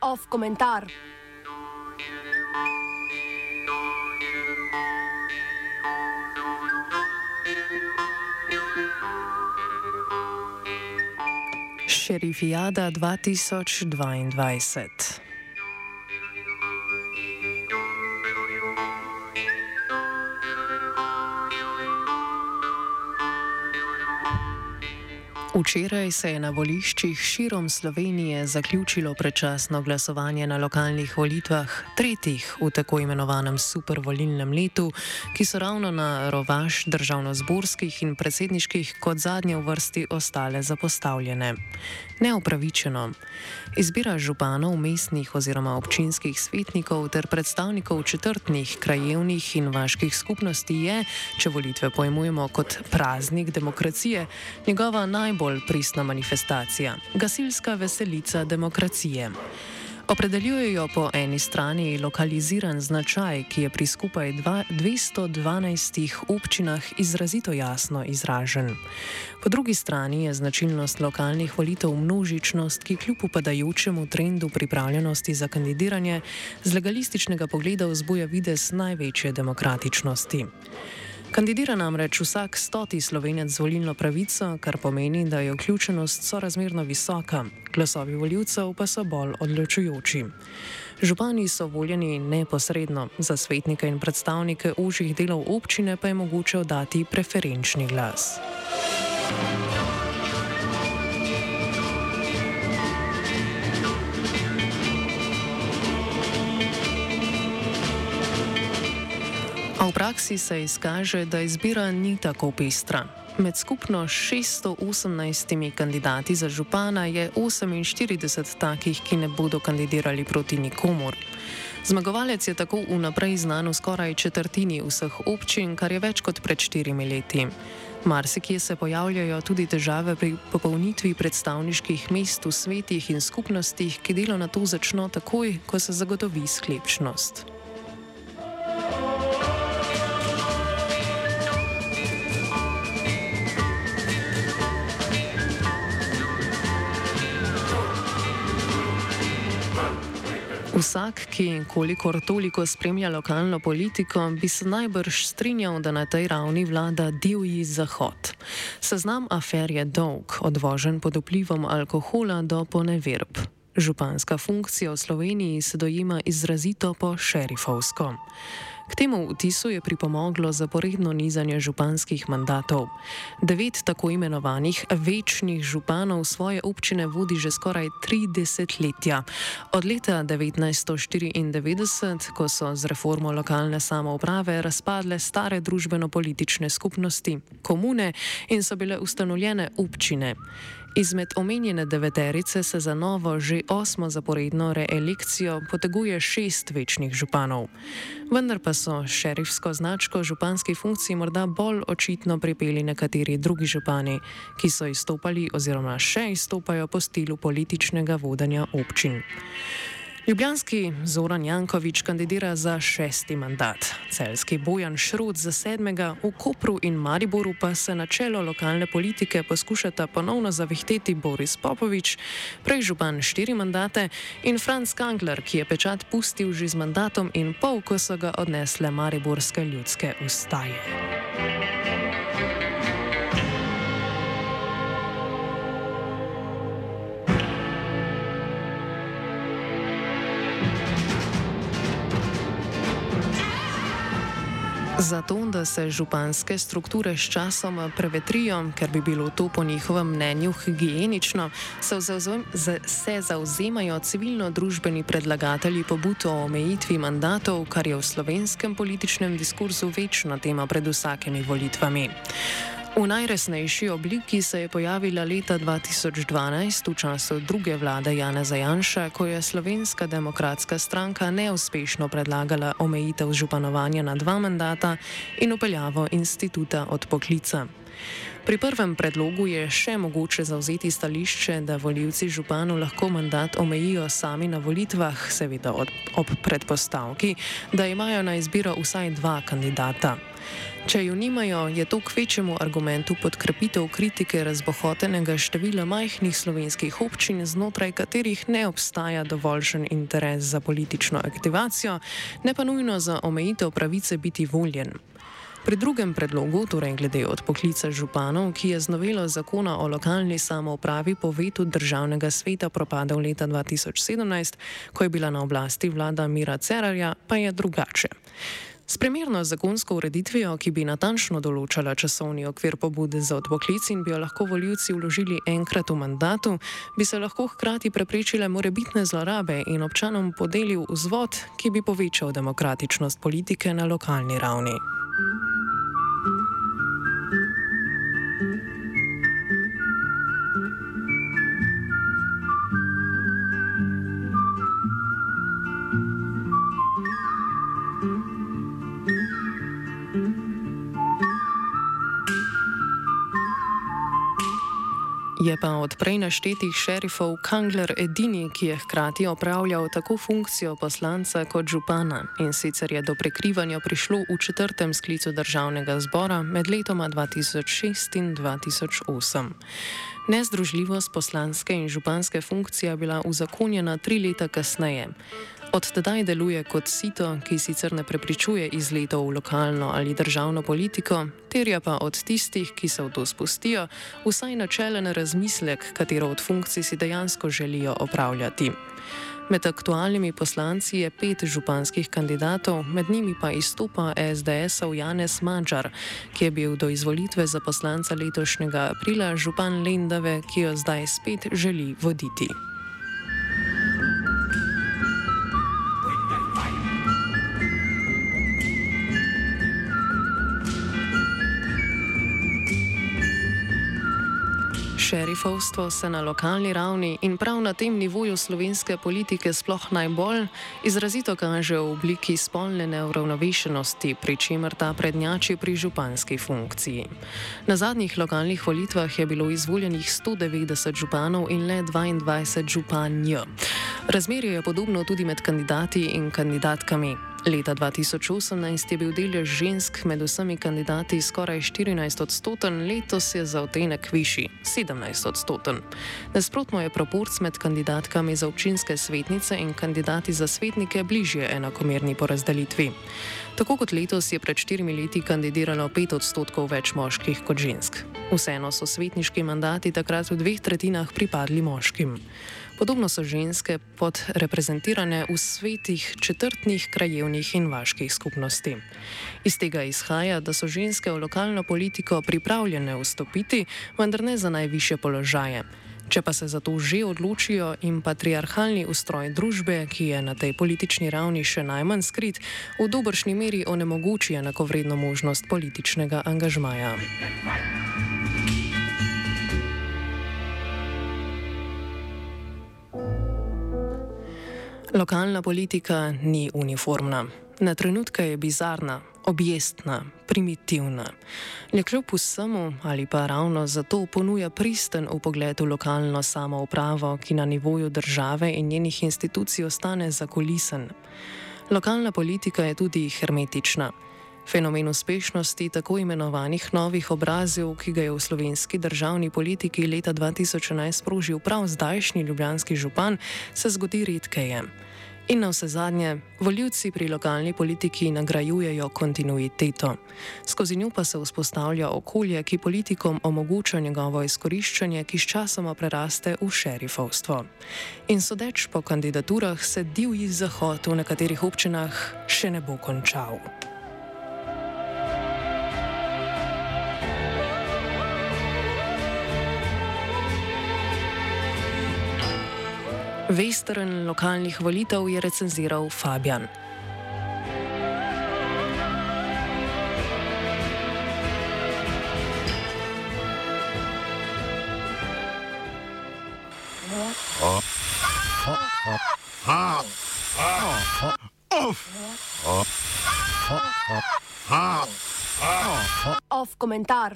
Off komentar. Šerifijada 2022. Včeraj se je na voliščih širom Slovenije zaključilo predčasno glasovanje na lokalnih volitvah, tretjih v tako imenovanem supervolilnem letu, ki so ravno na rovaš državno-zborskih in predsedniških kot zadnje v vrsti ostale zapostavljene. Neupravičeno. Izbira županov, mestnih oziroma občinskih svetnikov ter predstavnikov četrtnih, krajevnih in vaških skupnosti je, če volitve pojmujemo kot praznik demokracije, njegova najbolj bolj pristna manifestacija - gasilska veselica demokracije. Opredeljujejo po eni strani lokaliziran značaj, ki je pri skupaj 212 občinah izrazito jasno izražen. Po drugi strani je značilnost lokalnih volitev množičnost, ki kljub upadajočemu trendu pripravljenosti za kandidiranje z legalističnega pogleda vzbuja vides največje demokratičnosti. Kandidira namreč vsak stoti slovenec z volilno pravico, kar pomeni, da je vključenost sorazmerno visoka, glasovi voljivcev pa so bolj odločujoči. Župani so voljeni neposredno, za svetnike in predstavnike užjih delov občine pa je mogoče oddati preferenčni glas. Thank you. Praksi se izkaže, da izbira ni tako pestra. Med skupno 618 kandidati za župana je 48 takih, ki ne bodo kandidirali proti nikomor. Zmagovalec je tako vnaprej znan v skoraj četrtini vseh občin, kar je več kot pred štirimi leti. Marsikje se pojavljajo tudi težave pri popolnitvi predstavniških mest v svetih in skupnostih, ki delo na to začno takoj, ko se zagotovi sklepčnost. Vsak, ki kolikor toliko spremlja lokalno politiko, bi se najbrž strinjal, da na tej ravni vlada divji zahod. Seznam afer je dolg, odvožen pod vplivom alkohola do poneverb. Županska funkcija v Sloveniji se dojima izrazito po šerifovsko. K temu vtisu je pripomoglo zaporedno nizanje županskih mandatov. Devet tako imenovanih večnih županov svoje občine vodi že skoraj tri desetletja. Od leta 1994, ko so z reformo lokalne samouprave razpadle stare družbeno-politične skupnosti, komune in so bile ustanovljene občine. Izmed omenjene deveterice se za novo, že osmo zaporedno reelekcijo poteguje šest večnih županov. Vendar pa so šerifsko značko županski funkciji morda bolj očitno pripeli nekateri drugi župani, ki so izstopali oziroma še izstopajo po stilu političnega vodenja občin. Ljubljanski Zoran Jankovič kandidira za šesti mandat, celski Bojan Šrud za sedmega, v Kopru in Mariboru pa se na čelo lokalne politike poskušata ponovno zavihteti Boris Popovič, prej župan štiri mandate, in Franz Kangler, ki je pečat pustil že z mandatom in pol, ko so ga odnesle mariborske ljudske ustaje. Zato, da se županske strukture s časom prevetrijo, ker bi bilo to po njihovem mnenju higienično, se zauzemajo civilno-družbeni predlagatelji pobud o omejitvi mandatov, kar je v slovenskem političnem diskurzu večna tema pred vsakimi volitvami. V najresnejši obliki se je pojavila leta 2012 v času druge vlade Jana Zajanša, ko je Slovenska demokratska stranka neuspešno predlagala omejitev županovanja na dva mandata in upeljavo instituta od poklica. Pri prvem predlogu je še mogoče zauzeti stališče, da voljivci županu lahko mandat omejijo sami na volitvah, seveda ob predpostavki, da imajo na izbiro vsaj dva kandidata. Če jo nimajo, je to k večjemu argumentu podkrepitev kritike razbohotenega števila majhnih slovenskih občin, znotraj katerih ne obstaja dovoljšen interes za politično aktivacijo, ne pa nujno za omejitev pravice biti voljen. Pri drugem predlogu, torej glede odpoklica županov, ki je z novelo zakona o lokalni samoupravi po vetu državnega sveta propadel leta 2017, ko je bila na oblasti vlada Mira Cerarja, pa je drugače. S primerno zakonsko ureditvijo, ki bi natančno določala časovni okvir pobude za odpoklic in bi jo lahko voljivci vložili enkrat v mandatu, bi se lahko hkrati preprečile morebitne zlorabe in občanom podelil vzvod, ki bi povečal demokratičnost politike na lokalni ravni. Je pa od prej naštetih šerifov Kangler edini, ki je hkrati opravljal tako funkcijo poslanca kot župana in sicer je do prekrivanja prišlo v četrtem sklicu državnega zbora med letoma 2006 in 2008. Nezdružljivost poslanske in županske funkcije je bila uzakonjena tri leta kasneje. Od tedaj deluje kot sito, ki sicer ne prepričuje izletov v lokalno ali državno politiko, terja pa od tistih, ki se v to spustijo, vsaj načelen razmislek, katero od funkcij si dejansko želijo opravljati. Med aktualnimi poslanci je pet županskih kandidatov, med njimi pa izstopa SDS-ov Janez Mačar, ki je bil do izvolitve za poslanca letošnjega aprila župan Lendave, ki jo zdaj spet želi voditi. Šerifovstvo se na lokalni ravni in prav na tem nivoju slovenske politike sploh najbolj izrazito kaže v obliki spolne neuravnovešenosti, pri čemer ta prednjači pri županski funkciji. Na zadnjih lokalnih volitvah je bilo izvoljenih 190 županov in le 22 županj. Razmerje je podobno tudi med kandidati in kandidatkami. Leta 2018 je bil delež žensk med vsemi kandidati skoraj 14 odstoten, letos je za odtenek višji 17 odstoten. Nasprotno je proporc med kandidatkami za občinske svetnice in kandidati za svetnike bližje enakomerni porazdelitvi. Tako kot letos je pred štirimi leti kandidiralo 5 odstotkov več moških kot žensk. Vseeno so svetniški mandati takrat v dveh tretjinah pripadli moškim. Podobno so ženske podreprezentirane v svetih četrtnih krajevnih in vaških skupnosti. Iz tega izhaja, da so ženske v lokalno politiko pripravljene vstopiti, vendar ne za najviše položaje. Če pa se za to že odločijo in patriarhalni ustroj družbe, ki je na tej politični ravni še najmanj skrit, v dobršni meri onemogoči enakovredno možnost političnega angažmaja. Lokalna politika ni uniformna. Na trenutke je bizarna, objestna, primitivna. Le kljub vsemu ali pa ravno zato ponuja pristen upogled v lokalno samoupravo, ki na nivoju države in njenih institucij ostane zakulisen. Lokalna politika je tudi hermetična. Fenomen uspešnosti tako imenovanih novih obrazov, ki ga je v slovenski državni politiki leta 2011 sprožil prav zdajšnji ljubljanski župan, se zgodi redkeje. In na vse zadnje, voljivci pri lokalni politiki nagrajujejo kontinuiteto. Skozi njo pa se vzpostavlja okolje, ki politikom omogoča njegovo izkoriščanje, ki sčasoma preraste v šerifovstvo. In sodeč po kandidaturah se divji zahod v nekaterih občinah še ne bo končal. Western lokalnih volitev je recenziral Fabian. Off komentar.